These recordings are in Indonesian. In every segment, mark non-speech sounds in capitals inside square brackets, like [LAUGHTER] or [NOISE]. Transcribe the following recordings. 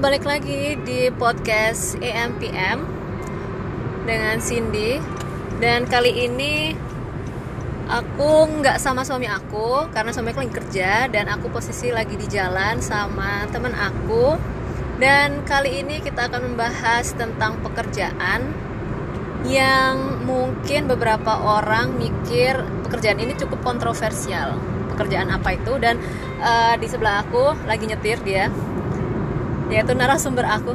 balik lagi di podcast EMPM dengan Cindy. Dan kali ini aku nggak sama suami aku karena suami aku lagi kerja dan aku posisi lagi di jalan sama temen aku. Dan kali ini kita akan membahas tentang pekerjaan yang mungkin beberapa orang mikir pekerjaan ini cukup kontroversial. Pekerjaan apa itu? Dan uh, di sebelah aku lagi nyetir dia yaitu narasumber aku.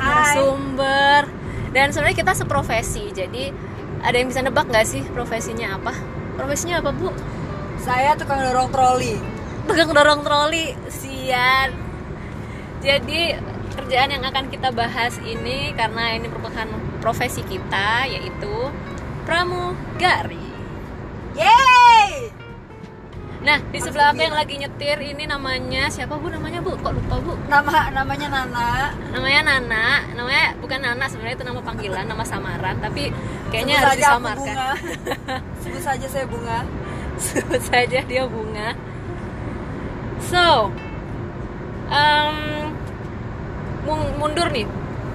Narasumber. Dan sebenarnya kita seprofesi jadi ada yang bisa nebak nggak sih profesinya apa? Profesinya apa bu? Saya tukang dorong troli. Tukang dorong troli sian. Jadi kerjaan yang akan kita bahas ini karena ini merupakan profesi kita yaitu pramugari. Yeay Nah, di sebelah aku yang lagi nyetir ini namanya siapa Bu namanya Bu? Kok lupa Bu? Nama namanya Nana. Namanya Nana. Namanya bukan Nana sebenarnya itu nama panggilan, nama samaran, tapi kayaknya Sebut harus disamarkan. [LAUGHS] Sebut saja saya Bunga. Sebut saja dia Bunga. So, um, mundur nih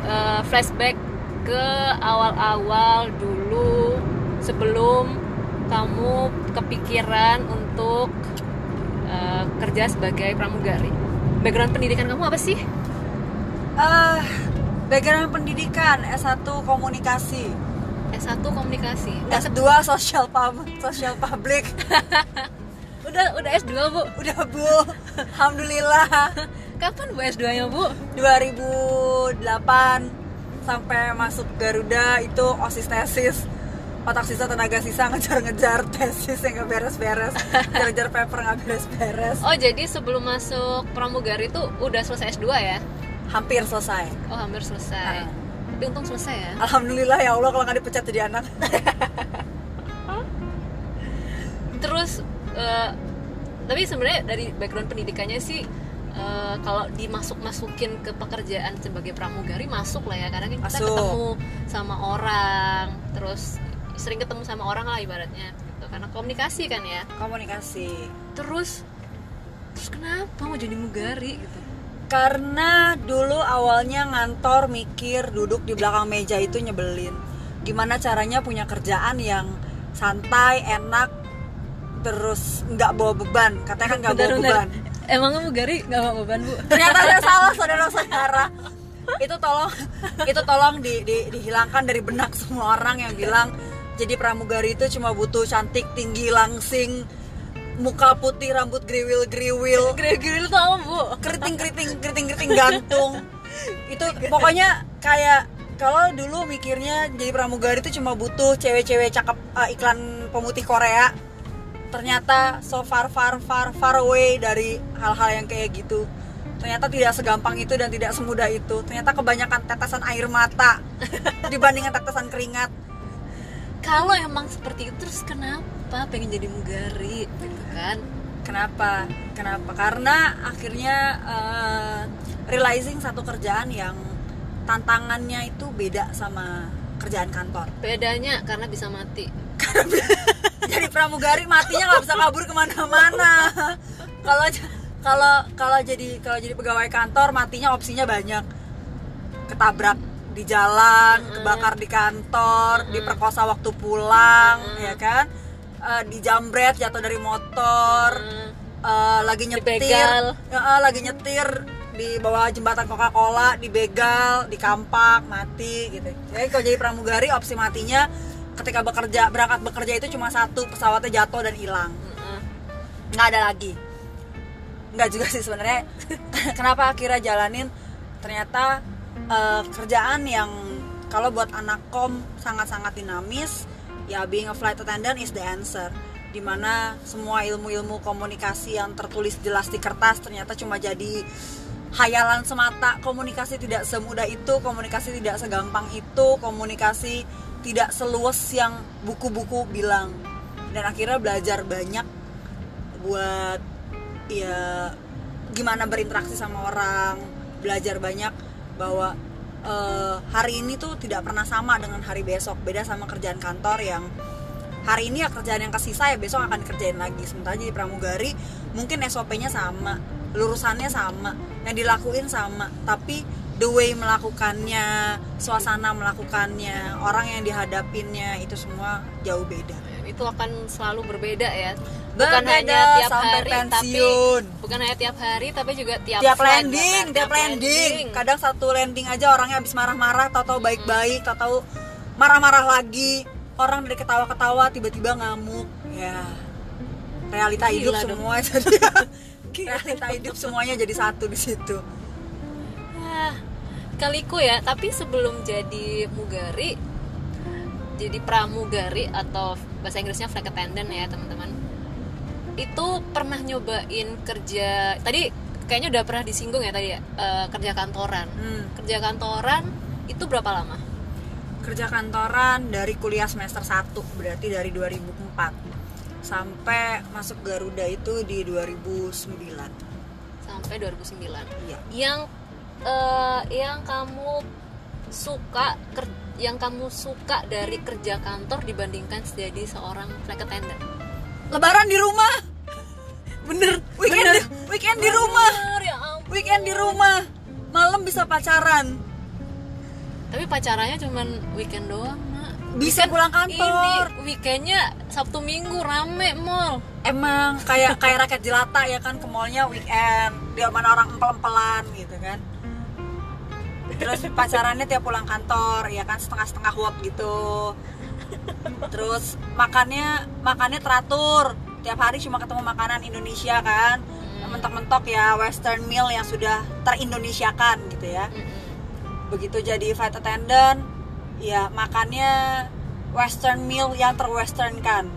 uh, flashback ke awal-awal dulu sebelum kamu kepikiran untuk uh, kerja sebagai pramugari? Background pendidikan kamu apa sih? Uh, background pendidikan S1 komunikasi. S1 komunikasi. S2 sosial pub sosial public. [LAUGHS] udah udah S2, Bu? Udah, Bu. Alhamdulillah. [LAUGHS] Kapan Bu S2-nya, Bu? 2008 sampai masuk Garuda itu OSIS tesis otak sisa tenaga sisa ngejar-ngejar [LAUGHS] tesis yang gak beres-beres. Ngejar paper gak beres-beres. Oh jadi sebelum masuk pramugari itu udah selesai S2 ya? Hampir selesai. Oh hampir selesai. Uh. tapi untung selesai ya? Alhamdulillah ya Allah kalau nggak dipecat jadi anak. [LAUGHS] Terus uh, tapi sebenarnya dari background pendidikannya sih Uh, kalau dimasuk masukin ke pekerjaan sebagai pramugari masuk lah ya. Karena kan kita masuk. ketemu sama orang terus sering ketemu sama orang lah ibaratnya gitu. karena komunikasi kan ya. Komunikasi. Terus terus kenapa mau jadi mugari gitu? Karena dulu awalnya ngantor mikir duduk di belakang meja itu nyebelin. Gimana caranya punya kerjaan yang santai enak terus nggak bawa beban. Katanya kan nggak bawa beban. Emangnya mugari nggak bawa beban bu? Ternyata saya [LAUGHS] salah saudara-saudara. Itu tolong itu tolong di, di, dihilangkan dari benak semua orang yang bilang jadi pramugari itu cuma butuh cantik tinggi langsing muka putih rambut griwil griwil griwil griwil apa bu? Keriting keriting keriting keriting gantung. Itu pokoknya kayak kalau dulu mikirnya jadi pramugari itu cuma butuh cewek-cewek cakep uh, iklan pemutih Korea. Ternyata so far far far far away dari hal-hal yang kayak gitu. Ternyata tidak segampang itu dan tidak semudah itu. Ternyata kebanyakan tetesan air mata [LAUGHS] dibandingkan tetesan keringat kalau emang seperti itu terus kenapa pengen jadi mugari gitu kan? Kenapa? Kenapa? Karena akhirnya uh, realizing satu kerjaan yang tantangannya itu beda sama kerjaan kantor. Bedanya karena bisa mati. [LAUGHS] Jadi pramugari matinya nggak bisa kabur ke mana-mana. Kalau kalau kalau jadi kalau jadi pegawai kantor matinya opsinya banyak. Ketabrak di jalan, mm. kebakar di kantor, mm. diperkosa waktu pulang, mm. ya kan? Uh, dijambret jatuh dari motor, mm. uh, lagi nyetir, uh, lagi nyetir di bawah jembatan Coca-Cola, dibegal, dikampak, mati gitu. Jadi kalau jadi pramugari opsi matinya ketika bekerja berangkat bekerja itu cuma satu pesawatnya jatuh dan hilang nggak ada lagi nggak juga sih sebenarnya [LAUGHS] kenapa akhirnya jalanin ternyata uh, kerjaan yang kalau buat anak kom sangat-sangat dinamis ya being a flight attendant is the answer. Di mana semua ilmu-ilmu komunikasi yang tertulis jelas di kertas ternyata cuma jadi hayalan semata. Komunikasi tidak semudah itu komunikasi tidak segampang itu komunikasi tidak seluas yang buku-buku bilang. Dan akhirnya belajar banyak buat ya gimana berinteraksi sama orang belajar banyak bahwa uh, hari ini tuh tidak pernah sama dengan hari besok. Beda sama kerjaan kantor yang hari ini ya kerjaan yang kesisa ya besok akan dikerjain lagi. Sementara jadi pramugari mungkin SOP-nya sama lurusannya sama yang dilakuin sama. Tapi the way melakukannya suasana melakukannya orang yang dihadapinnya itu semua jauh beda. Itu akan selalu berbeda ya bukan hanya tiap sampai hari tapi pensiun. bukan hanya tiap hari tapi juga tiap tiap flight, landing bahkan tiap landing. kadang satu landing aja orangnya habis marah-marah tahu-tahu baik-baik tahu-tahu marah-marah lagi. Orang dari ketawa-ketawa tiba-tiba ngamuk. Ya realita Gila hidup dong. semua. [LAUGHS] [LAUGHS] Jadi realita hidup semuanya jadi satu di situ. Ah, kaliku ya tapi sebelum jadi mugari jadi pramugari atau bahasa Inggrisnya flight attendant ya teman-teman itu pernah nyobain kerja tadi kayaknya udah pernah disinggung ya tadi ya eh, kerja kantoran. Hmm. kerja kantoran itu berapa lama? Kerja kantoran dari kuliah semester 1 berarti dari 2004 sampai masuk Garuda itu di 2009 sampai 2009 iya. Yang eh, yang kamu suka ker- yang kamu suka dari kerja kantor dibandingkan jadi seorang flight attendant lebaran di rumah. Bener weekend Bener. Di, weekend di rumah. Bener, ya ampun. weekend di rumah. Malam bisa pacaran. Tapi pacarannya cuman weekend doang mak bisa pulang kantor. ini weekendnya sabtu minggu rame mall. Emang kayak kayak rakyat jelata ya kan ke mallnya weekend. Dia mana orang empel-empelan gitu kan. Terus pacarannya tiap pulang kantor ya kan setengah-setengah walk gitu terus makannya makannya teratur. Tiap hari cuma ketemu makanan Indonesia kan. Mentok-mentok ya western meal yang sudah terindonesiakan gitu ya. Begitu jadi flight attendant ya makannya western meal yang terwestern kan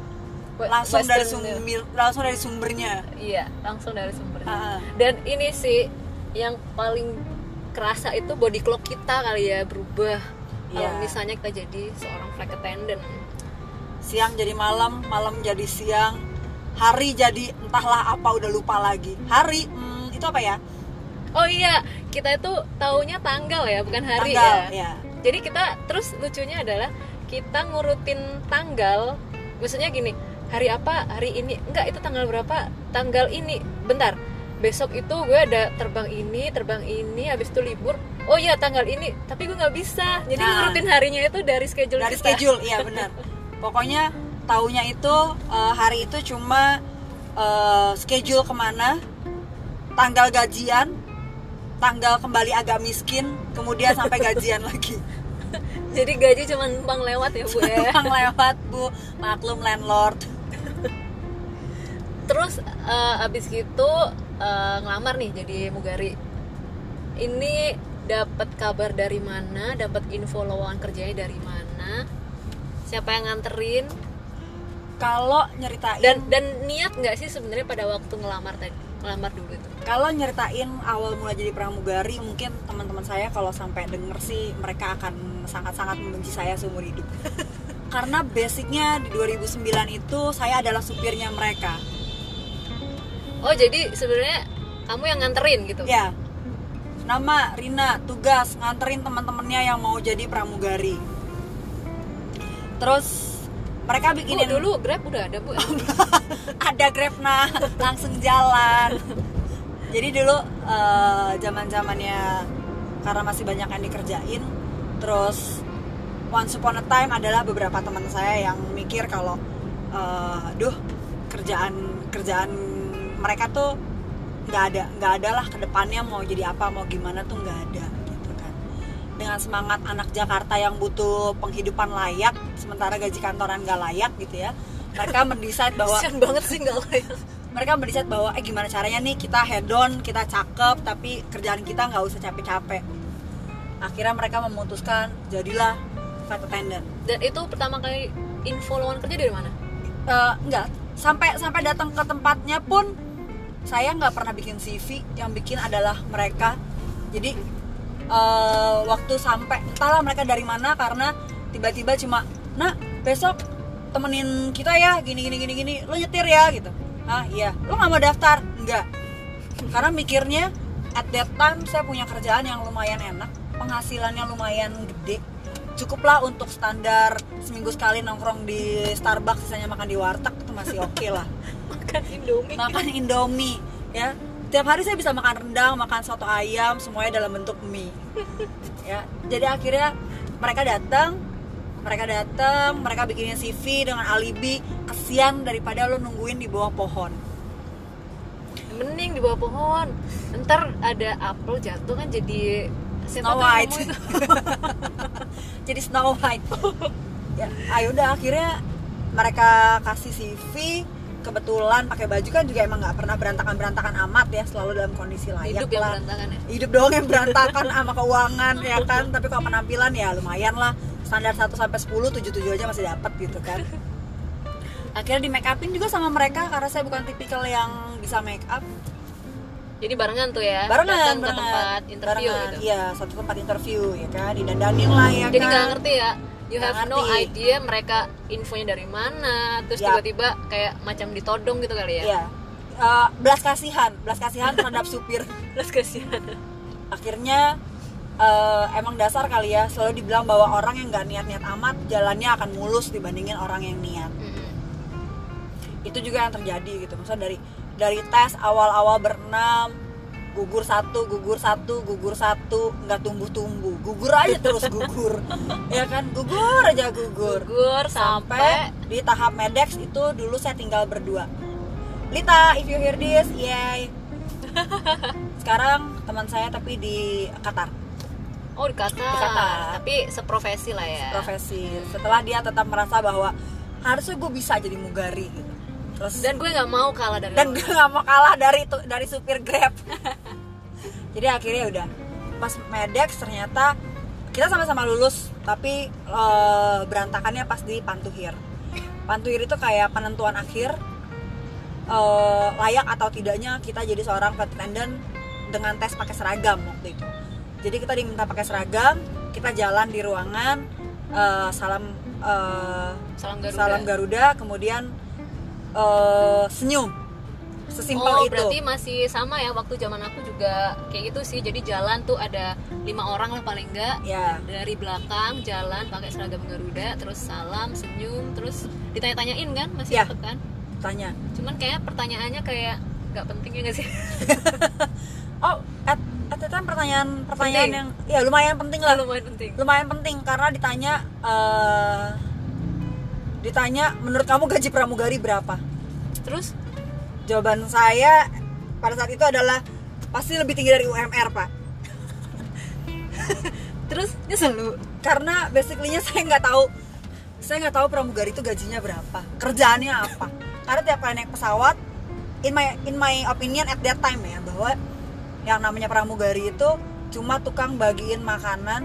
langsung dari Western sumber langsung dari sumbernya. Iya langsung dari sumbernya. Ah. dan ini sih yang paling kerasa itu body clock kita kali ya berubah kalau Iya. misalnya kita jadi seorang flight attendant. Siang jadi malam malam jadi siang hari jadi entahlah apa udah lupa lagi. Hari hmm, itu apa ya? Oh iya kita itu taunya tanggal ya bukan hari tanggal ya. ya jadi kita terus lucunya adalah kita ngurutin tanggal maksudnya gini hari apa hari ini enggak itu tanggal berapa tanggal ini bentar besok itu gue ada terbang ini terbang ini habis itu libur. Oh iya tanggal ini. Tapi gue nggak bisa. Jadi Nah. ngurutin harinya itu dari schedule dari kita. schedule iya benar. Pokoknya taunya itu eh, hari itu cuma eh, schedule ke mana tanggal gajian tanggal kembali agak miskin kemudian sampai gajian [LAUGHS] lagi. Jadi gaji cuma numpang lewat ya bu ya? Yang lewat bu. Maklum landlord. Terus eh, abis gitu eh, ngelamar nih jadi mugari. Ini dapat kabar dari mana? Dapat info lowongan kerjanya dari mana? Siapa yang nganterin? Kalau nyeritain dan dan niat nggak sih sebenarnya pada waktu ngelamar tadi? Ngelamar dulu itu? Kalau nyeritain awal mulai jadi pramugari mungkin teman-teman saya kalau sampai denger sih mereka akan sangat-sangat membenci saya seumur hidup. [LAUGHS] Karena basicnya di 2009 itu saya adalah supirnya mereka oh jadi sebenarnya kamu yang nganterin gitu? Ya. Nama Rina tugas nganterin teman-temannya yang mau jadi pramugari. Terus mereka bikinin dulu grab udah ada bu [LAUGHS] ada grab nah langsung jalan. Jadi dulu zaman zamannya karena masih banyak yang dikerjain terus once upon a time adalah beberapa teman saya yang mikir kalau eh, duh kerjaan kerjaan mereka tuh nggak ada nggak ada lah ke depannya mau jadi apa mau gimana tuh nggak ada gitu kan. Dengan semangat anak Jakarta yang butuh penghidupan layak sementara gaji kantoran nggak layak gitu ya mereka mendesain bahwa banget sih nggak layak. mereka mendesain bahwa eh gimana caranya nih kita head on kita cakep tapi kerjaan kita nggak usah capek-capek. Akhirnya mereka memutuskan jadilah flight attendant. Dan itu pertama kali info lowongan kerja dari mana? Eh, enggak sampai sampai datang ke tempatnya pun saya nggak pernah bikin CV yang bikin adalah mereka. Jadi eh, waktu sampai entahlah mereka dari mana karena tiba-tiba cuma nah besok temenin kita ya gini gini gini gini lo nyetir ya gitu. Ah iya. Lo nggak mau daftar? Enggak karena mikirnya at that time saya punya kerjaan yang lumayan enak penghasilannya lumayan gede. Cukuplah untuk standar seminggu sekali nongkrong di Starbucks sisanya makan di warteg itu masih oke lah [LAUGHS] makan indomie. Makan Indomie ya. Tiap hari saya bisa makan rendang makan soto ayam semuanya dalam bentuk mie. Ya jadi akhirnya mereka datang mereka datang mereka bikinin CV dengan alibi kesian daripada lo nungguin di bawah pohon. Mending di bawah pohon. Ntar ada apel jatuh kan jadi Snow White. [LAUGHS] jadi Snow White. Ya ayo udah akhirnya mereka kasih CV kebetulan pakai baju kan juga emang nggak pernah berantakan berantakan amat ya selalu dalam kondisi layak hidup yang lah. berantakan ya? Hidup doang yang berantakan sama keuangan ya kan? Tapi kalau penampilan ya lumayan lah. Standar 1 sampai 10 7 7 aja masih dapat gitu kan. Akhirnya di make upin juga sama mereka karena saya bukan tipikal yang bisa make up jadi barengan tuh ya? Barengan datang ke barengan. tempat interview barengan, gitu? iya satu tempat interview ya kan? Didandanin lah ya jadi kan? nggak ngerti ya you have no idea mereka infonya dari mana terus Yap. tiba-tiba kayak macam ditodong gitu kali ya Iya. Eh, belas kasihan, belas kasihan terhadap [LAUGHS] supir. terus kasihan Akhirnya eh, emang dasar kali ya selalu dibilang bahwa orang yang nggak niat-niat amat jalannya akan mulus dibandingin orang yang niat. Mm-mm. Itu juga yang terjadi gitu. Maksudnya dari dari tes awal-awal berenam gugur satu, gugur satu, gugur satu, nggak tumbuh-tumbuh, gugur aja terus gugur, [LAUGHS] ya kan, gugur aja gugur, gugur sampai sampai di tahap medex itu dulu saya tinggal berdua. Lita if you hear this yay. [LAUGHS] Sekarang teman saya tapi di Qatar. Oh di Qatar. Di Qatar. tapi seprofesi lah ya. Profesi setelah dia tetap merasa bahwa harusnya gue bisa jadi mugari gitu terus? Dan gue nggak mau kalah dari dan gue nggak mau kalah dari tu- dari supir grab. [LAUGHS] Jadi akhirnya udah. Pas medex ternyata kita sama-sama lulus tapi eh, berantakannya pas di pantuhir. Pantuhir itu kayak penentuan akhir eh, layak atau tidaknya kita jadi seorang flight attendant dengan tes pakai seragam waktu itu. Jadi kita diminta pakai seragam kita jalan di ruangan eh, salam salam Garuda. salam Garuda kemudian eh, senyum. Sesimpel oh itu. berarti masih sama ya waktu zaman aku juga kayak gitu sih. Jadi jalan tuh ada lima orang lah paling enggak ya. Dari belakang jalan pakai seragam Garuda terus salam senyum terus ditanya-tanyain kan masih Ya. kan? Tanya. Cuman kayak pertanyaannya kayak nggak penting ya nggak sih? [LAUGHS] Oh at, at time pertanyaan pertanyaan Penting. yang ya lumayan penting lah. Lumayan penting. Lumayan penting karena ditanya eh ditanya menurut kamu gaji pramugari berapa? Terus? Jawaban saya pada saat itu adalah pasti lebih tinggi dari UMR pak. [LAUGHS] Terus? Nyesel lu. Karena basically-nya saya nggak tahu saya nggak tahu pramugari itu gajinya berapa kerjaannya apa. Karena tiap kali naik pesawat in my in my opinion at that time ya bahwa yang namanya pramugari itu cuma tukang bagiin makanan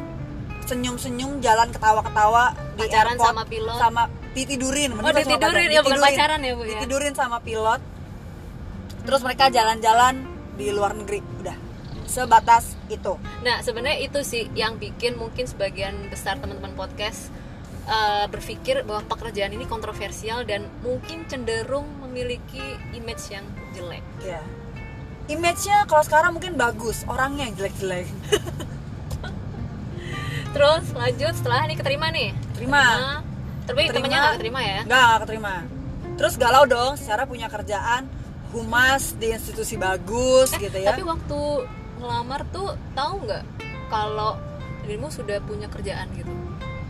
senyum-senyum jalan ketawa-ketawa di Pacaran airport sama pilot. sama ditidurin. Oh mending ditidurin. ya bukan pacaran ya bu ya? Ditidurin sama pilot. Terus mereka jalan-jalan di luar negeri. Udah. Sebatas itu. Nah, sebenarnya itu sih yang bikin mungkin sebagian besar teman-teman podcast uh, berpikir bahwa pekerjaan ini kontroversial dan mungkin cenderung memiliki image yang jelek. ya image-nya kalau sekarang mungkin bagus orangnya yang jelek-jelek. [LAUGHS] Terus lanjut setelah ini keterima nih. Terima. Tapi Keterima. temennya nggak keterima ya? nggak nggak keterima. Terus galau dong secara punya kerjaan humas di institusi bagus gitu ya. Tapi waktu ngelamar tuh tahu nggak kalau dirimu sudah punya kerjaan gitu?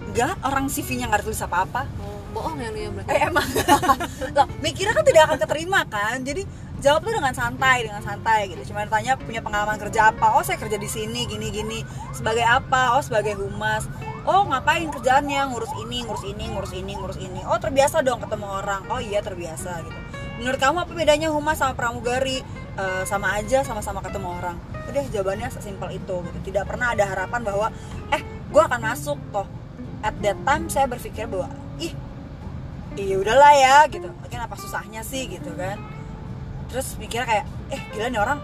enggak orang CV-nya nggak tulis apa-apa. Oh, bohong ya lu ya berarti. eh emang. [LAUGHS] Loh mikirnya kan tidak akan keterima kan? Jadi jawab tuh dengan santai dengan santai gitu. Cuma tanya punya pengalaman kerja apa? Oh saya kerja di sini gini gini. Sebagai apa? Oh sebagai humas oh ngapain kerjaannya? Ngurus ini ngurus ini ngurus ini ngurus ini. Oh terbiasa dong ketemu orang. Oh iya terbiasa gitu. Menurut kamu apa bedanya humas sama pramugari? Eh, sama aja sama-sama ketemu orang. Udah jawabannya sesimpel itu gitu. Tidak pernah ada harapan bahwa eh gue akan masuk toh at that time saya berpikir bahwa ih iya udahlah ya gitu. Mungkin apa susahnya sih? Gitu kan. Terus mikirnya kayak eh gila nih orang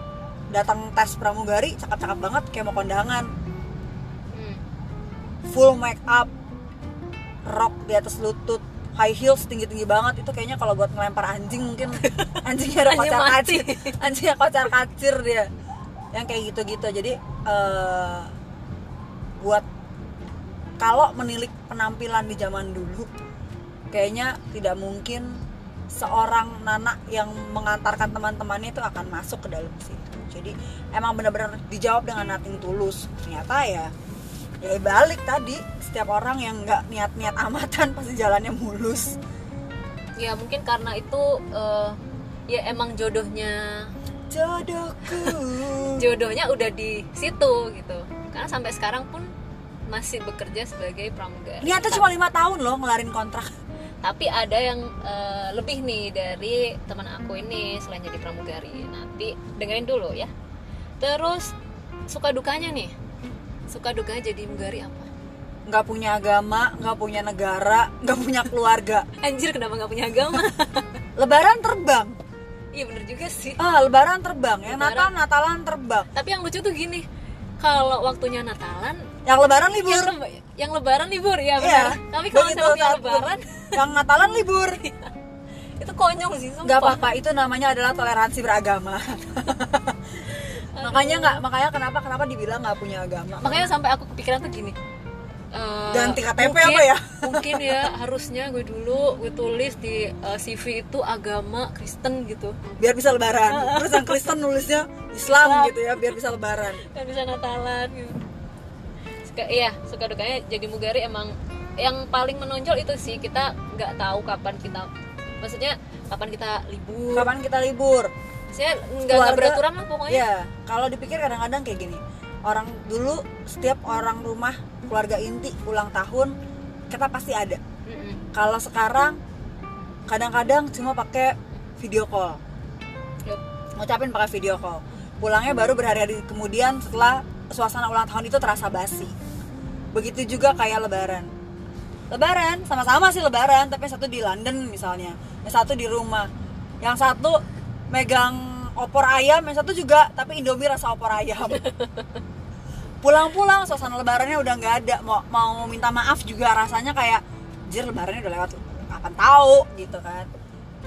datang tes pramugari cakep-cakep banget kayak mau kondangan. Full make up rok di atas lutut high heels tinggi-tinggi banget. Itu kayaknya kalau buat ngelempar anjing mungkin [LAUGHS] anjingnya ada kocar kacir. Anjingnya kocar kacir dia. Yang kayak gitu-gitu. Jadi eh, buat kalau menilik penampilan di zaman dulu kayaknya tidak mungkin seorang Nana yang mengantarkan teman-temannya itu akan masuk ke dalam situ. Jadi emang benar-benar dijawab dengan nothing tulus. Ternyata ya ya balik tadi. Setiap orang yang nggak niat-niat amatan [LAUGHS] pasti jalannya mulus. Ya mungkin karena itu eh, ya emang jodohnya jodohku. [LAUGHS] Jodohnya udah di situ gitu. Karena sampai sekarang pun masih bekerja sebagai pramugari niatnya cuma lima tahun loh ngelarin kontrak. Tapi ada yang eh, lebih nih dari teman aku ini selain jadi pramugari. Nanti dengerin dulu ya. Terus suka dukanya nih suka dukanya jadi mugari apa? Nggak punya agama nggak punya negara nggak punya keluarga. [LAUGHS] Anjir kenapa nggak punya agama? [LAUGHS] Lebaran terbang. Iya bener juga sih. Ah lebaran terbang yang natal natalan terbang. Tapi yang lucu tuh gini kalau waktunya Natalan yang lebaran libur. yang, leba- yang lebaran libur ya Iya. benar tapi kalau saat lebaran [LAUGHS] yang natalan libur. Itu konyol sih sumpah. nggak apa-apa itu namanya adalah toleransi beragama makanya nggak makanya kenapa kenapa dibilang nggak punya agama? Makanya sampai aku kepikiran tuh gini eh, Ganti KTP mungkin- apa ya? [LAUGHS] mungkin ya harusnya gue dulu gue tulis di eh, CV itu agama Kristen gitu. Biar bisa lebaran. [LAUGHS] Terus yang Kristen nulisnya Islam gitu ya biar bisa lebaran. Dan bisa Natalan gitu. Suka iya suka dukanya jadi mugari emang yang paling menonjol itu sih kita nggak tahu kapan kita maksudnya kapan kita libur. Kapan kita libur saya nggak beraturan lah pokoknya. Ya kalau dipikir kadang-kadang kayak gini orang dulu setiap orang rumah keluarga inti ulang tahun kita pasti ada. Kalau sekarang kadang-kadang cuma pakai video call. Yup. ngucapin pakai video call. Pulangnya baru berhari-hari kemudian setelah suasana ulang tahun itu terasa basi. Begitu juga kayak lebaran. Lebaran sama-sama sih lebaran tapi yang satu di London misalnya yang satu di rumah. Yang satu megang opor ayam yang satu juga tapi Indomie rasa opor ayam. Pulang-pulang suasana lebarannya udah nggak ada. Mau mau minta maaf juga rasanya kayak jir lebarannya udah lewat kapan tahu? Gitu kan.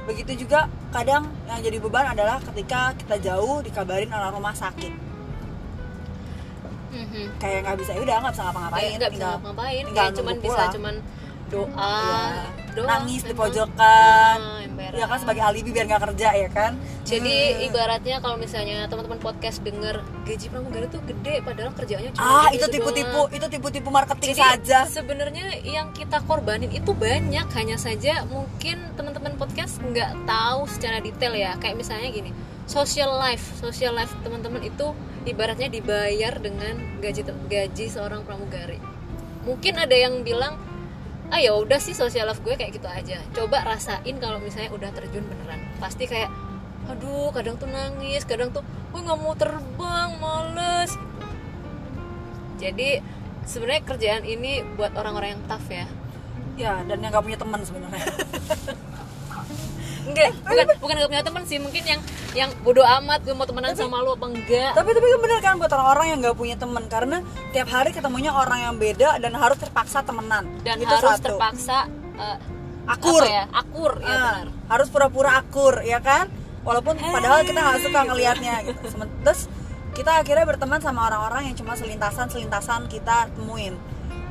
Begitu juga kadang yang jadi beban adalah ketika kita jauh dikabarin orang rumah sakit. Mhm. kayak nggak bisa udah nggak bisa ngapa-ngapain Kayak nggak bisa tinggal- ngapain tinggal kayak cuman bisa cuman doa Iya. Doa nangis di emang. pojokan Ah, emberan. ya kan sebagai alibi biar nggak kerja ya kan jadi Hmm. ibaratnya kalau misalnya teman-teman podcast denger gaji pramugari tuh gede padahal kerjaannya cuma ah gitu itu tipu-tipu doang. itu tipu-tipu marketing Jadi saja sebenarnya yang kita korbanin itu banyak hanya saja mungkin teman-teman podcast nggak tahu secara detail ya kayak misalnya gini social life social life teman-teman itu ibaratnya dibayar dengan gaji gaji seorang pramugari mungkin ada yang bilang ah ya udah sih social life gue kayak gitu aja. Coba rasain kalau misalnya udah terjun beneran. Pasti kayak aduh kadang tuh nangis kadang tuh gue nggak mau terbang males. Jadi sebenarnya kerjaan ini buat orang-orang yang tough ya. Ya dan yang nggak punya teman sebenarnya [LAUGHS] enggak bukan bukan gak punya teman sih mungkin yang yang bodoh amat gue mau temenan sama lu apa enggak. tapi tapi kan bener kan buat orang-orang yang nggak punya teman karena tiap hari ketemunya orang yang beda dan harus terpaksa temenan. Dan Itu harus satu. terpaksa eh, akur. ya akur ya Ah, benar. harus pura-pura akur ya kan? Walaupun padahal kita nggak suka ngelihatnya gitu. Terus kita akhirnya berteman sama orang-orang yang cuma selintasan selintasan kita temuin.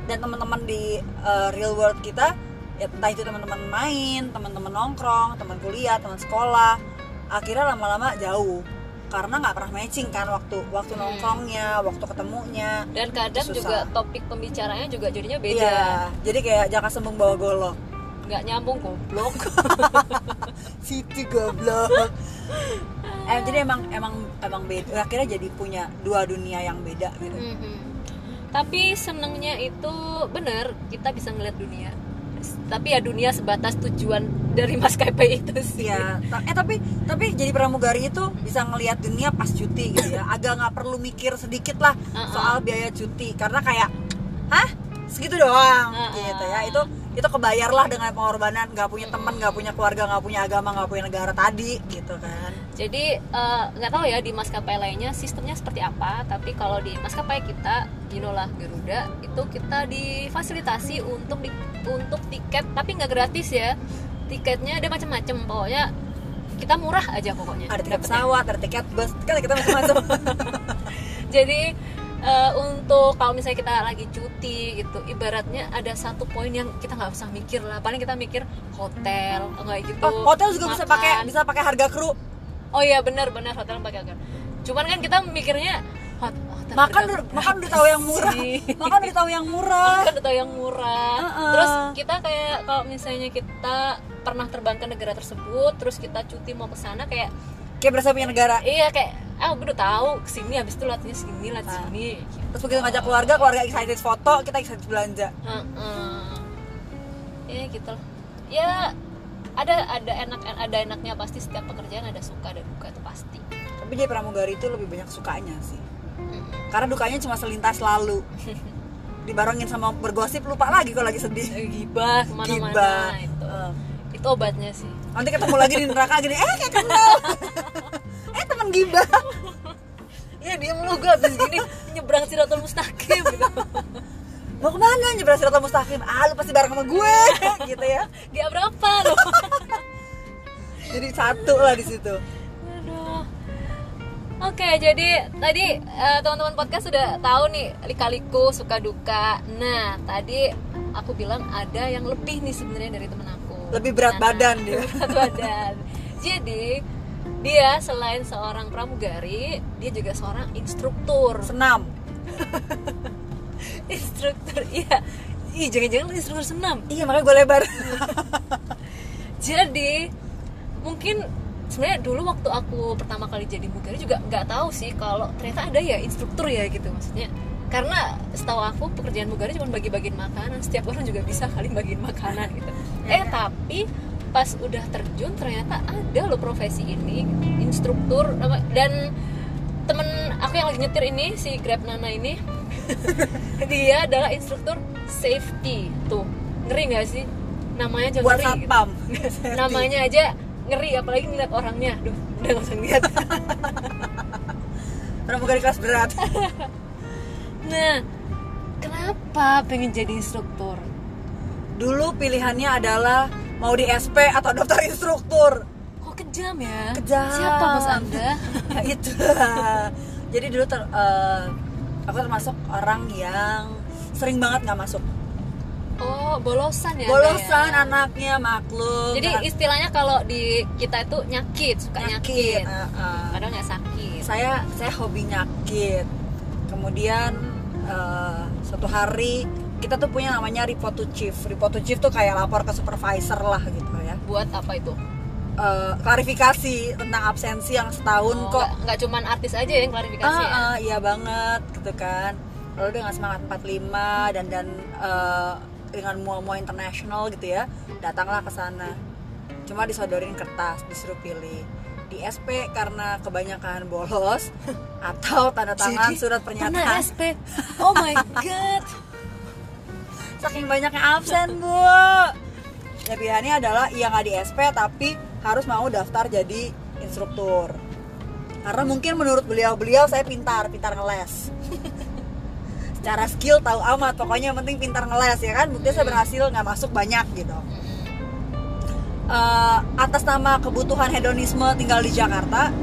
Dan teman-teman di uh, real world kita ya entah itu teman-teman main teman-teman nongkrong teman kuliah teman sekolah akhirnya lama-lama jauh karena nggak pernah matching kan waktu waktu nongkrongnya waktu ketemunya dan kadang Susah. juga topik pembicaranya juga jadinya beda iya jadi kayak jaka sembung bawa golok nggak nyambung goblok [LAUGHS] Siti goblok. eh jadi emang emang emang beda. Akhirnya jadi punya dua dunia yang beda gitu. Mhm. tapi senengnya itu bener kita bisa ngeliat dunia tapi ya dunia sebatas tujuan dari maskapai itu sih. Ta- Eh tapi tapi jadi pramugari itu bisa ngelihat dunia pas cuti gitu ya. Agak nggak perlu mikir sedikit lah soal biaya cuti karena kayak, hah segitu doang gitu ya. Itu itu kebayar lah dengan pengorbanan nggak punya teman nggak punya keluarga nggak punya agama nggak punya negara tadi gitu kan jadi eh, nggak tahu ya di maskapai lainnya sistemnya seperti apa tapi kalau di maskapai kita you know lah Garuda itu kita difasilitasi untuk di, untuk tiket tapi nggak gratis ya tiketnya ada macam-macam pokoknya kita murah aja pokoknya ada tiket pesawat ada tiket bus kan kita macam-macam [LAUGHS] [LAUGHS] jadi eh, untuk kalau misalnya kita lagi cuti gitu ibaratnya ada satu poin yang kita nggak usah mikir lah paling kita mikir hotel enggak gitu Oh, hotel juga bisa makan. pakai bisa pakai harga kru. Oh iya benar benar hotel pakai harga cuman kan kita mikirnya hot, hotel Makan harga udah- makan udah [LAUGHS] tahu yang murah. Makan udah tahu yang murah. kan udah tahu yang murah Heeh. terus kita kayak kalau misalnya kita pernah terbang ke negara tersebut terus kita cuti mau ke sana kayak Kayak berasa punya negara. iya kayak ah gue udah tahu ke sini habis itu latihnya sini lat Ah. sini gitu. Terus begitu ngajak keluarga, keluarga excited foto, kita excited belanja. Heeh. ya gitu ya ada ada enak ada enaknya pasti setiap pekerjaan ada suka ada duka itu pasti Tapi jadi pramugari itu lebih banyak sukanya sih. Mm-mm. Karena dukanya cuma selintas lalu. [LAUGHS] Dibarengin sama bergosip lupa lagi kalau lagi sedih. gibah ke mana-mana Gibah. itu Eh. itu obatnya sih Nanti ketemu lagi di neraka gini, eh kayak kenal. [LAUGHS] eh teman gibah. [LAUGHS] ya diem lu gue abis gini nyebrang siratul mustaqim gitu Mau ke mana nyebrang siratal mustaqim? Ah lu pasti bareng sama gue, [LAUGHS] gitu ya. dia berapa lo [LAUGHS] Jadi satu lah di situ. Aduh. Oke, jadi tadi eh, teman-teman podcast sudah tahu nih lika-liku suka duka. Nah, tadi aku bilang ada yang lebih nih sebenarnya dari temen aku. Lebih berat Nana. badan dia. [LAUGHS] Berat badan. Jadi dia selain seorang pramugari, dia juga seorang instruktur. Senam. [LAUGHS] Instruktur, iya. Ih, jangan-jangan lu instruktur senam. Iya makanya gue lebar. [LAUGHS] jadi mungkin sebenarnya dulu waktu aku pertama kali jadi mugari juga nggak tahu sih kalau ternyata ada ya instruktur ya gitu maksudnya karena setahu aku pekerjaan mugari cuma bagi-bagiin makanan setiap orang juga bisa kali bagiin makanan gitu eh tapi pas udah terjun ternyata ada loh profesi ini instruktur dan temen aku yang lagi nyetir ini si Grab Nana ini [LAUGHS] dia adalah instruktur safety. Tuh ngeri nggak sih? Namanya aja Buat ngeri. gitu [LAUGHS] namanya aja ngeri apalagi ngeliat orangnya. Duh, udah gak usah ngeliat. [LAUGHS] Pramugari kelas berat. nah kenapa pengen jadi instruktur? Dulu pilihannya adalah mau di SP atau daftar instruktur. kok kejam ya? Kejam. siapa bos anda? Ya itu. Jadi dulu ter, eh, aku termasuk orang yang sering banget nggak masuk. oh bolosan ya Bolosan Anda ya? anaknya maklum. jadi Jangan- istilahnya kalau di kita itu nyakit suka nyakit, eh, eh. padahal nggak sakit saya saya hobi nyakit kemudian eh, suatu hari kita tuh punya namanya report to chief report to chief tuh kayak lapor ke supervisor lah gitu ya buat apa itu Eh, klarifikasi tentang absensi yang setahun Oh, kok. nggak- cuman artis aja yang klarifikasi ah, ya? Ah, iya banget gitu kan. Lalu dengan semangat 45 dan dan eh, dengan mua-mua internasional gitu ya datanglah ke sana. Cuma disodorin kertas disuruh pilih. Di SP karena kebanyakan bolos [LAUGHS] atau tanda tangan Jadi, surat pernyataan. SP oh my god. Saking banyaknya absen bu. Ya pilihannya adalah iya nggak di SP tapi harus mau daftar jadi instruktur. Karena mungkin menurut beliau-beliau saya pintar pintar ngeles. [LAUGHS] Secara skill tahu amat pokoknya yang penting pintar ngeles ya kan? Buktinya saya berhasil nggak masuk banyak gitu. Eh, atas nama kebutuhan hedonisme tinggal di Jakarta. [LAUGHS]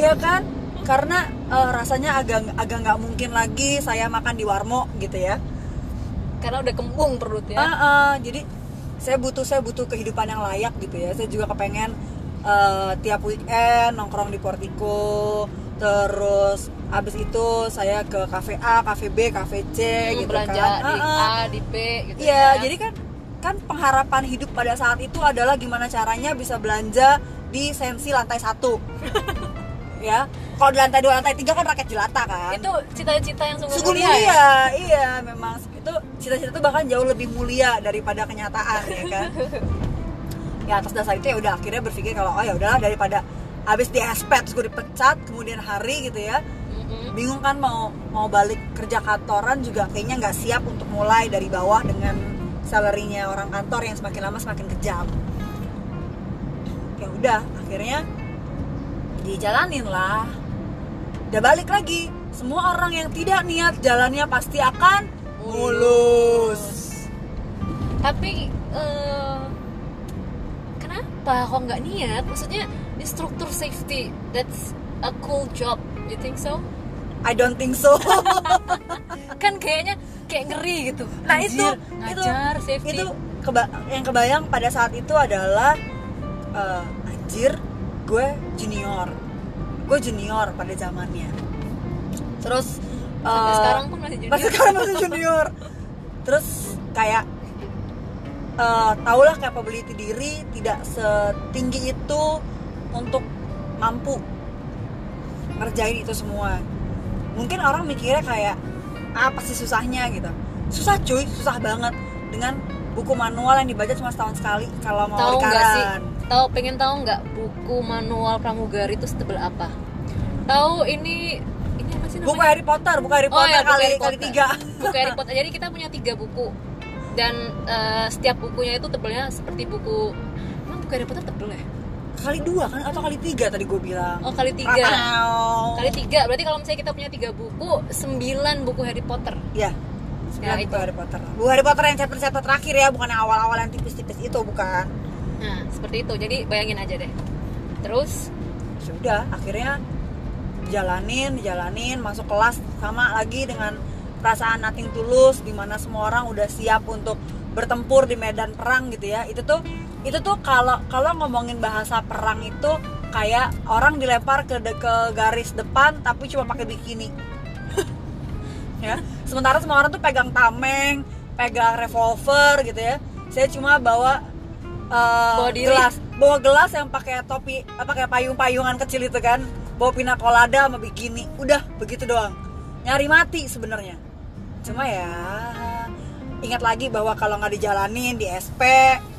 Ya kan? Karena eh, rasanya agak agak nggak mungkin lagi saya makan di warmo gitu ya. Karena udah kembung perut ya Ah, ah, jadi saya butuh saya butuh kehidupan yang layak gitu ya. Saya juga kepengen eh, tiap weekend nongkrong di Portico terus abis itu saya ke kafe A, kafe B, kafe C Hmm, gitu belanja kan. di. A di B gitu Iya, ya. jadi kan kan pengharapan hidup pada saat itu adalah gimana caranya bisa belanja di sensi lantai satu [LAUGHS] ya. Kalau di lantai dua lantai tiga kan rakyat jelata kan. Itu cita-cita yang sungguh, sungguh mulia, mulia, ya? iya memang. Itu cita-cita itu bahkan jauh lebih mulia daripada kenyataan ya kan. [LAUGHS] Ya atas dasar itu ya udah akhirnya berpikir kalau oh ya udahlah daripada habis di SP terus gue dipecat kemudian hari gitu ya. Mm-mm. bingung kan mau mau balik kerja kantoran juga kayaknya nggak siap untuk mulai dari bawah dengan salary-nya orang kantor yang semakin lama semakin kejam. Ya udah akhirnya dijalanin lah. Udah balik lagi. Semua orang yang tidak niat jalannya pasti akan mulus. Tapi eh, kenapa kok nggak niat? Maksudnya instruktur safety that's a cool job. You think so? I don't think so. [LAUGHS] Kan kayaknya kayak ngeri gitu. Nah Anjir, itu itu ngajar safety. itu keba- yang kebayang pada saat itu adalah eh, anjir gue junior gue junior pada zamannya. Terus sampai eh, sekarang pun masih junior. pas sekarang masih junior. Terus kayak eh tau lah capability diri tidak setinggi itu untuk mampu ngerjain itu semua. Mungkin orang mikirnya kayak apa sih susahnya gitu. Susah cuy susah banget dengan buku manual yang dibaca cuma setahun sekali kalau mau tahu tahu pengen tahu nggak buku manual pramugari itu setebal apa? Tahu ini ini apa sih namanya? Buku Harry Potter buku Harry Oh Potter ya, buku kali Harry kali Potter. tiga. Buku Harry [LAUGHS] Potter. Jadi kita punya tiga buku. Dan eh, setiap bukunya itu tebelnya seperti buku emang buku Harry Potter tebel ya? Kali dua kan? Atau kali tiga tadi gue bilang? Oh kali tiga. Kali tiga. Berarti kalau misalnya kita punya tiga buku sembilan buku Harry Potter. Ya. Ya, Sembilan itu. buku Harry Potter. Buku Harry Potter yang chapter-chapter terakhir ya, bukan yang awal-awal yang tipis-tipis itu, bukan. Nah seperti itu jadi bayangin aja deh terus Sudah, akhirnya jalanin, jalanin, masuk kelas sama lagi dengan perasaan nothing tulus di mana semua orang udah siap untuk bertempur di medan perang gitu ya. Itu tuh itu tuh kalau kalau ngomongin bahasa perang itu kayak orang dilempar ke de- ke garis depan tapi cuma pakai bikini. [LAUGHS] ya. Sementara semua orang tuh pegang tameng, pegang revolver gitu ya. Saya cuma bawa eh, Bawa diri. gelas, bawa gelas yang pakai topi, apa pakai payung-payungan kecil itu kan. Bawa pina colada sama bikini. Udah, begitu doang. Nyari mati sebenarnya. Cuma ya ingat lagi bahwa kalau nggak dijalanin di SP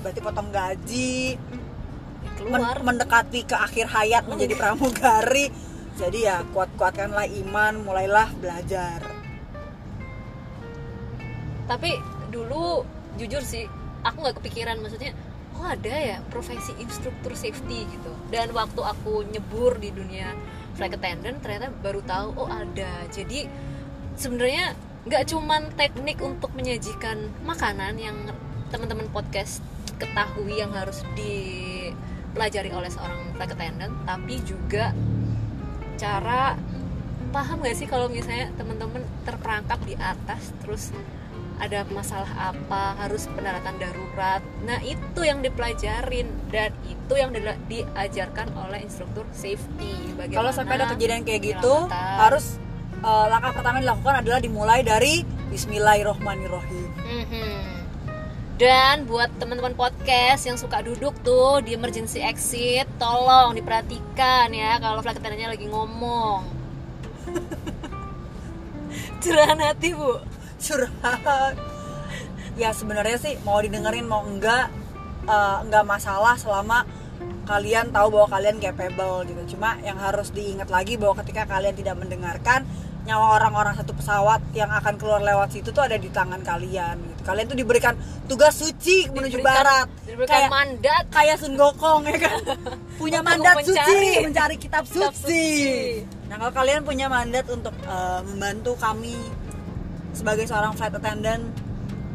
berarti potong gaji men- keluar mendekati ke akhir hayat menjadi pramugari jadi ya kuat-kuatkanlah iman mulailah belajar tapi dulu jujur sih aku nggak kepikiran maksudnya oh ada ya profesi instruktur safety gitu. Dan waktu aku nyebur di dunia flight attendant ternyata baru tahu oh ada. Jadi sebenarnya nggak cuman teknik untuk menyajikan makanan yang teman-teman podcast ketahui yang harus dipelajari oleh seorang flight attendant tapi juga cara paham gak sih kalau misalnya teman-teman terperangkap di atas terus ada masalah apa harus pendaratan darurat. Nah itu yang dipelajarin dan itu yang di- diajarkan oleh instruktur safety. Bagaimana kalau sampai ada kejadian kayak gitu harus eh, langkah pertama yang dilakukan adalah dimulai dari Bismillahirrohmanirrohim. Mhm. dan buat teman-teman podcast yang suka duduk tuh di emergency exit tolong diperhatikan ya kalau flight attendant-nya lagi ngomong. [LAUGHS] Curahan hati bu curhat ya sebenarnya sih mau didengerin mau enggak eh, enggak masalah selama kalian tahu bahwa kalian capable gitu cuma yang harus diingat lagi bahwa ketika kalian tidak mendengarkan nyawa orang-orang satu pesawat yang akan keluar lewat situ tuh ada di tangan kalian gitu. kalian tuh diberikan tugas suci menuju Diberikan- barat diberikan kayak mandat kayak Sun Gokong ya kan [LAUGHS] punya Untuk mandat mencari- suci mencari kitab kitab suci. suci. nah kalau kalian punya mandat untuk eh, membantu kami sebagai seorang flight attendant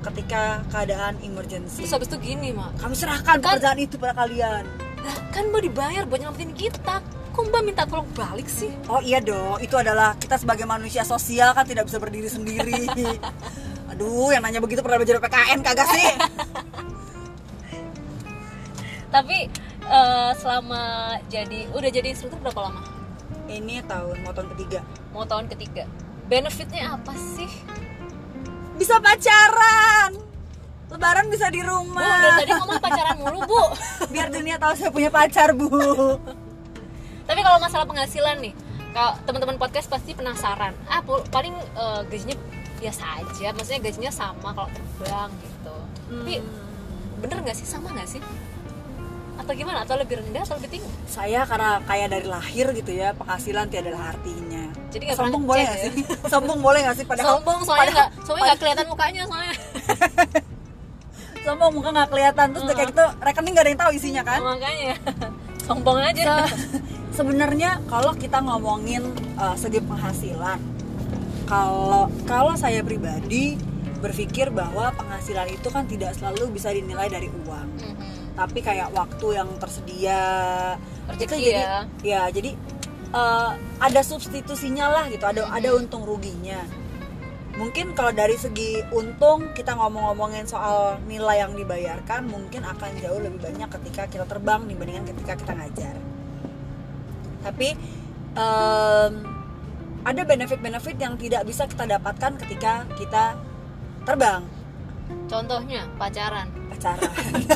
ketika keadaan emergency. Terus habis itu gini mak. Kami serahkan Kan- pekerjaan itu pada kalian. Lah kan mbak dibayar buat nyelamatin kita. Kok mbak minta tolong balik sih? Oh iya dong itu adalah kita sebagai manusia sosial kan tidak bisa berdiri sendiri. [LAUGHS] Aduh yang nanya begitu pernah belajar PKN kagak sih? [LAUGHS] Tapi eh, selama jadi udah jadi instruktur berapa lama? Ini tahun mau tahun ketiga. Mau tahun ketiga. Benefitnya apa sih bisa pacaran. Lebaran bisa di bu rumah dari tadi ngomong pacaran mulu bu. [LAUGHS] Biar dunia tahu saya punya pacar bu. Tapi kalau masalah penghasilan nih kalau teman-teman podcast pasti penasaran. Ah paling eh, gajinya biasa aja maksudnya gajinya sama kalau terbang gitu. Tapi bener nggak sih? Sama nggak sih atau gimana? Atau lebih rendah atau lebih tinggi? Saya karena kayak dari lahir gitu ya penghasilan tiada artinya. Jadi nggak sombong boleh nggak ya? sih? [LAUGHS] Sombong boleh nggak sih? Padahal sombong soalnya nggak soalnya nggak kelihatan mukanya soalnya. [LAUGHS] Sombong muka nggak kelihatan. Terus udah kayak gitu rekening nggak ada yang tahu isinya kan? Makanya. [LAUGHS] Sombong aja. Se- sebenarnya kalau kita ngomongin uh, segi penghasilan kalau kalau saya pribadi berpikir bahwa penghasilan itu kan tidak selalu bisa dinilai dari uang. Tapi kayak waktu yang tersedia. Rezeki itu jadi ya. ya jadi eh, ada substitusinya lah gitu ada ada untung ruginya. Mungkin kalau dari segi untung kita ngomong-ngomongin soal nilai yang dibayarkan mungkin akan jauh lebih banyak ketika kita terbang dibandingkan ketika kita ngajar. Tapi em, ada benefit-benefit yang tidak bisa kita dapatkan ketika kita terbang contohnya pacaran. Pacaran.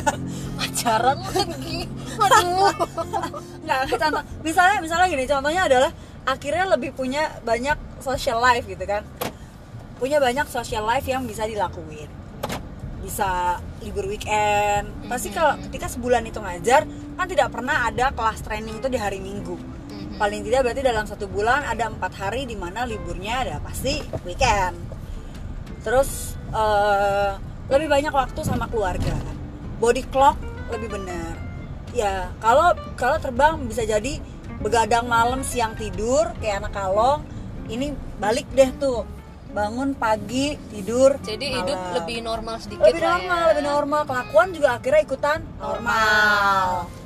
[LAUGHS] Pacaran lagi. Aduh. Nggak contoh. Misalnya misalnya gini contohnya adalah akhirnya lebih punya banyak social life gitu kan. Punya banyak social life yang bisa dilakuin. Bisa libur weekend. Pasti kalau ketika sebulan itu ngajar kan tidak pernah ada kelas training itu di hari minggu. Mhm. paling tidak berarti dalam satu bulan ada empat hari di mana liburnya ada pasti weekend terus eh, lebih banyak waktu sama keluarga. Body clock lebih benar. Ya kalau kalau terbang bisa jadi begadang malam siang tidur kayak anak kalong. Ini balik deh tuh. Bangun pagi tidur jadi hidup malam. lebih normal sedikit lebih normal ya. lebih normal. Kelakuan juga akhirnya ikutan normal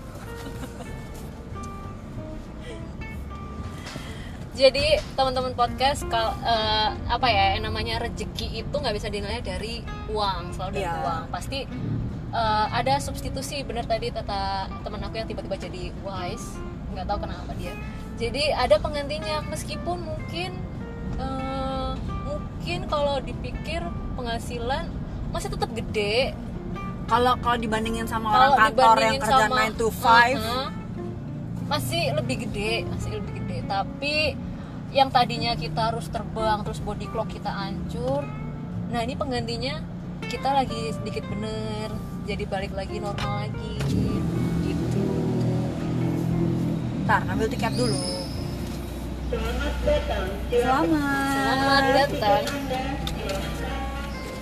jadi teman-teman podcast kal eh, apa ya yang namanya rezeki itu nggak bisa dinilai dari uang selalu dari Iya. uang pasti eh, ada substitusi bener tadi kata teman aku yang tiba-tiba jadi wise nggak tahu kenapa dia jadi ada penggantinya meskipun mungkin eh, mungkin kalau dipikir penghasilan masih tetap gede kalau kalau dibandingin sama orang kantor yang kerja sama 9 to 5 Uh-huh. Masih lebih gede masih lebih gede tapi yang tadinya kita harus terbang terus body clock kita hancur nah ini penggantinya kita lagi sedikit bener jadi balik lagi normal lagi gitu Ntar ambil tiket dulu. Selamat. selamat datang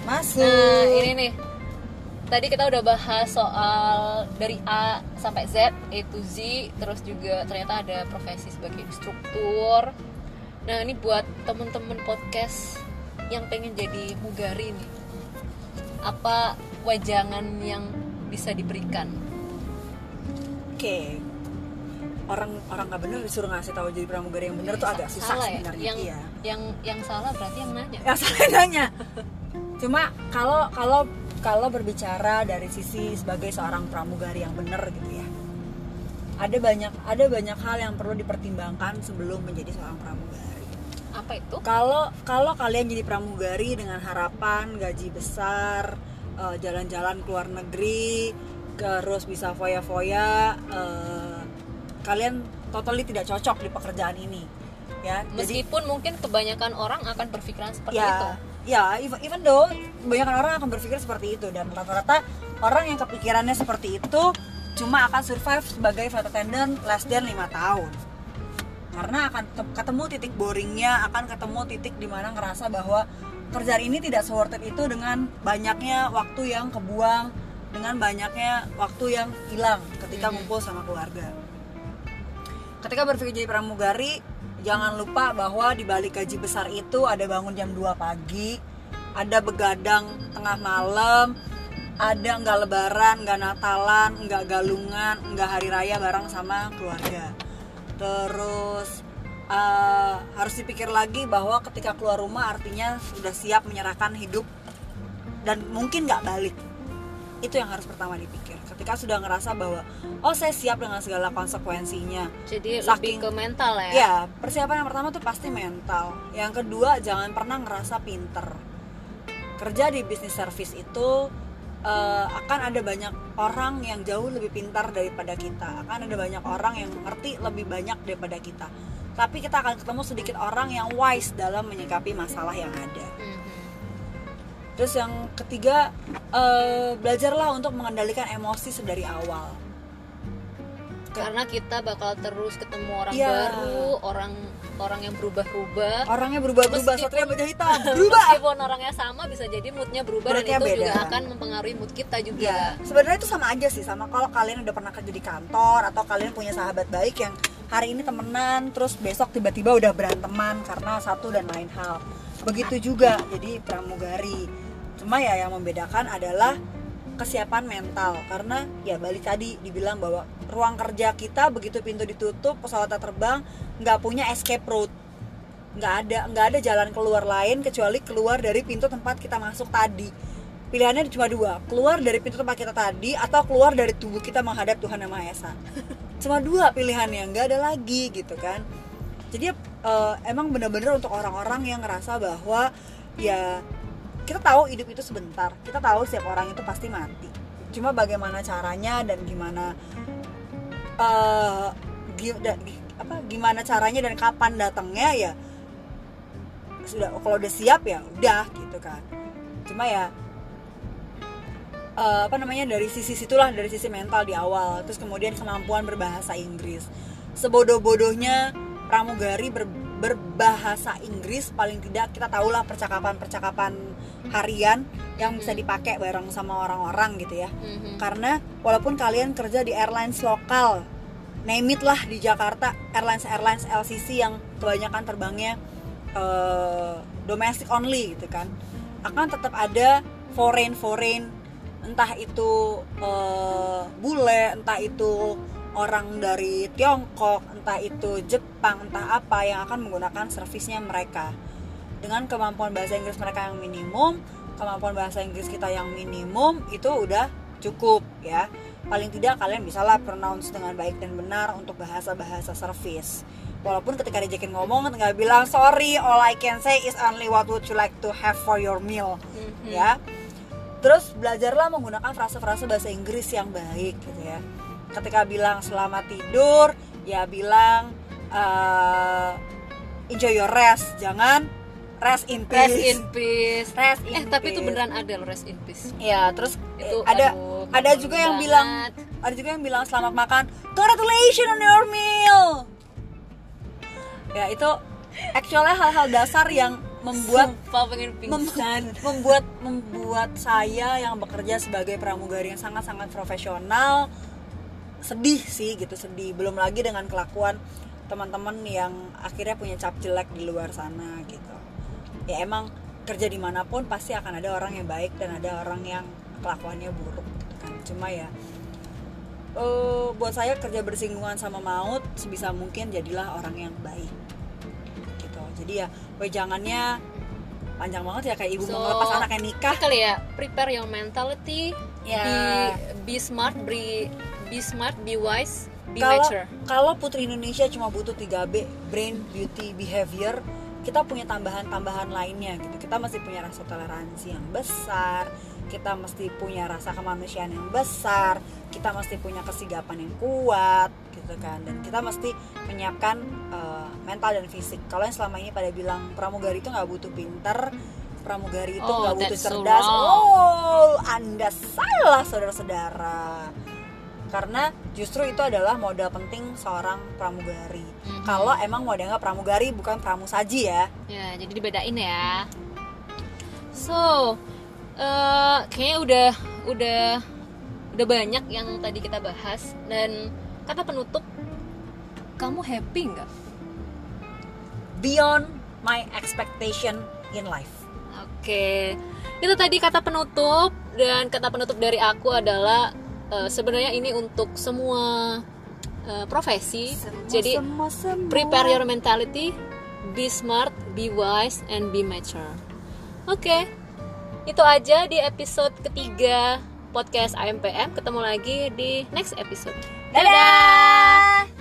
Masuk. Nah, ini nih. Tadi kita udah bahas soal dari A sampai Z, A to Z, terus juga ternyata ada profesi sebagai instruktur. Nah, ini buat temen-temen podcast yang pengen jadi mugari nih. Apa wajangan yang bisa diberikan? Oke. Orang orang nggak bener disuruh ngasih tahu jadi pramugari yang bener tuh agak susah salah ya? sebenarnya. Yang Iya. yang yang salah berarti yang nanya. Yang salah nanya. Cuma kalau kalau kalau berbicara dari sisi sebagai seorang pramugari yang bener gitu ya. Ada banyak ada banyak hal yang perlu dipertimbangkan sebelum menjadi seorang pramugari. Apa itu? kalau kalau kalian jadi pramugari dengan harapan gaji besar eh, jalan-jalan ke luar negeri terus bisa foya-foya eh, kalian totally tidak cocok di pekerjaan ini ya jadi Meskipun mungkin kebanyakan orang akan berpikiran seperti ya itu. Ya even, even though kebanyakan orang akan berpikir seperti itu dan rata-rata orang yang kepikirannya seperti itu cuma akan survive sebagai flight attendant less than 5 tahun karena akan ke- ketemu titik boringnya akan ketemu titik di mana ngerasa bahwa kerjaan ini tidak worth it itu dengan banyaknya waktu yang kebuang dengan banyaknya waktu yang hilang ketika Mhm. ngumpul sama keluarga ketika berpikir jadi pramugari jangan lupa bahwa di balik gaji besar itu ada bangun jam 2 pagi ada begadang tengah malam ada nggak lebaran nggak natalan nggak galungan nggak hari raya bareng sama keluarga. Terus eh, harus dipikir lagi bahwa ketika keluar rumah artinya sudah siap menyerahkan hidup dan mungkin nggak balik. Itu yang harus pertama dipikir ketika sudah ngerasa bahwa oh saya siap dengan segala konsekuensinya Jadi Saking- lebih ke mental ya. Ya, persiapan yang pertama tuh pasti mental. Yang kedua, jangan pernah ngerasa pinter. Kerja di bisnis service itu eh, akan ada banyak orang yang jauh lebih pintar daripada kita. Akan ada banyak orang yang ngerti lebih banyak daripada kita. Tapi kita akan ketemu sedikit orang yang wise dalam menyikapi masalah yang ada. Mhm. Terus yang ketiga, eh, belajarlah untuk mengendalikan emosi sedari awal. karena kita bakal terus ketemu orang Iya. baru orang orang yang berubah-ubah Orangnya berubah-berubah, Meskipun- satria baja hitam, [LAUGHS] berubah. meskipun orangnya sama bisa jadi moodnya berubah Moodnya dan itu juga beda. akan mempengaruhi mood kita juga sebenarnya itu sama aja sih sama kalau kalian udah pernah kerja di kantor atau kalian punya sahabat baik yang hari ini temenan terus besok tiba-tiba udah beranteman karena satu dan lain hal. Begitu juga jadi pramugari. Cuma ya yang membedakan adalah kesiapan mental. Karena ya balik tadi dibilang bahwa ruang kerja kita begitu pintu ditutup pesawatnya terbang nggak punya escape route. Nggak ada nggak ada jalan keluar lain kecuali keluar dari pintu tempat kita masuk tadi. Pilihannya cuma dua keluar dari pintu tempat kita tadi atau keluar dari tubuh kita menghadap Tuhan yang Maha Esa. [LAUGHS] Cuma dua pilihannya nggak ada lagi gitu kan. Jadi eh, emang bener-bener untuk orang-orang yang ngerasa bahwa ya kita tahu hidup itu sebentar. Kita tahu setiap orang itu pasti mati. Cuma bagaimana caranya dan gimana eh, gi- da- apa gimana caranya dan kapan datangnya ya sudah kalau udah siap ya udah gitu kan. Cuma ya eh, apa namanya dari sisi situlah dari sisi mental di awal. Terus kemudian kemampuan berbahasa Inggris. Sebodoh-bodohnya pramugari ber- berbahasa Inggris paling tidak kita tahulah percakapan-percakapan harian yang bisa dipakai bareng sama orang-orang gitu ya. Mhm. karena walaupun kalian kerja di airlines lokal name it lah di Jakarta airlines airlines LCC yang kebanyakan terbangnya eh, domestic only gitu kan. Akan tetap ada foreign foreign entah itu eh, bule entah itu orang dari Tiongkok entah itu Jepang entah apa yang akan menggunakan servisnya mereka dengan kemampuan bahasa Inggris mereka yang minimum kemampuan bahasa Inggris kita yang minimum itu udah cukup ya. Paling tidak kalian bisalah pronounce dengan baik dan benar untuk bahasa-bahasa service. Walaupun ketika diajakin ngomong nggak bilang sorry all I can say is only what would you like to have for your meal. Mhm. ya. Terus belajarlah menggunakan frase-frase bahasa Inggris yang baik gitu ya. Ketika bilang selamat tidur ya bilang eh, enjoy your rest. Jangan rest in peace Rest in peace. Rest in eh tapi itu peace. beneran ada loh rest in peace. ya terus Itu eh, ada aduh, ada juga yang banget. bilang ada juga yang bilang selamat makan congratulations on your meal ya itu actualnya hal-hal dasar yang membuat Sumpah pengen mem- pingsan. membuat membuat saya yang bekerja sebagai pramugari yang sangat-sangat profesional sedih sih gitu sedih belum lagi dengan kelakuan teman-teman yang akhirnya punya cap jelek di luar sana gitu ya emang kerja di mana pun pasti akan ada orang yang baik dan ada orang yang kelakuannya buruk gitu kan cuma ya eh, buat saya kerja bersinggungan sama maut sebisa mungkin jadilah orang yang baik gitu jadi ya wejangannya panjang banget ya kayak ibu So, mau ngelepas anaknya nikah kali ya, prepare your mentality. Ya. Be, be smart, be be smart, be wise, be kalau mature. kalau putri Indonesia cuma butuh 3B brain beauty behavior kita punya tambahan-tambahan lainnya gitu. Kita mesti punya rasa toleransi yang besar kita mesti punya rasa kemanusiaan yang besar kita mesti punya kesigapan yang kuat gitu kan. Dan kita mesti menyiapkan eh, mental dan fisik. Kalau yang selama ini pada bilang pramugari itu nggak butuh pinter pramugari itu Oh, nggak butuh that's so cerdas wrong. oh anda salah saudara-saudara karena justru itu adalah modal penting seorang pramugari. Mhm. Kalau emang mau dianggap pramugari bukan pramusaji ya. Ya, jadi dibedain ya. So, eh kayaknya udah udah udah banyak yang tadi kita bahas dan kata penutup kamu happy nggak? Beyond my expectation in life. Oke, itu tadi kata penutup dan kata penutup dari aku adalah eh, sebenarnya ini untuk semua eh, profesi. Semua, Jadi semua, semua. prepare your mentality, be smart, be wise, and be mature. Oke, itu aja di episode ketiga podcast AMPM. Ketemu lagi di next episode. Dadah!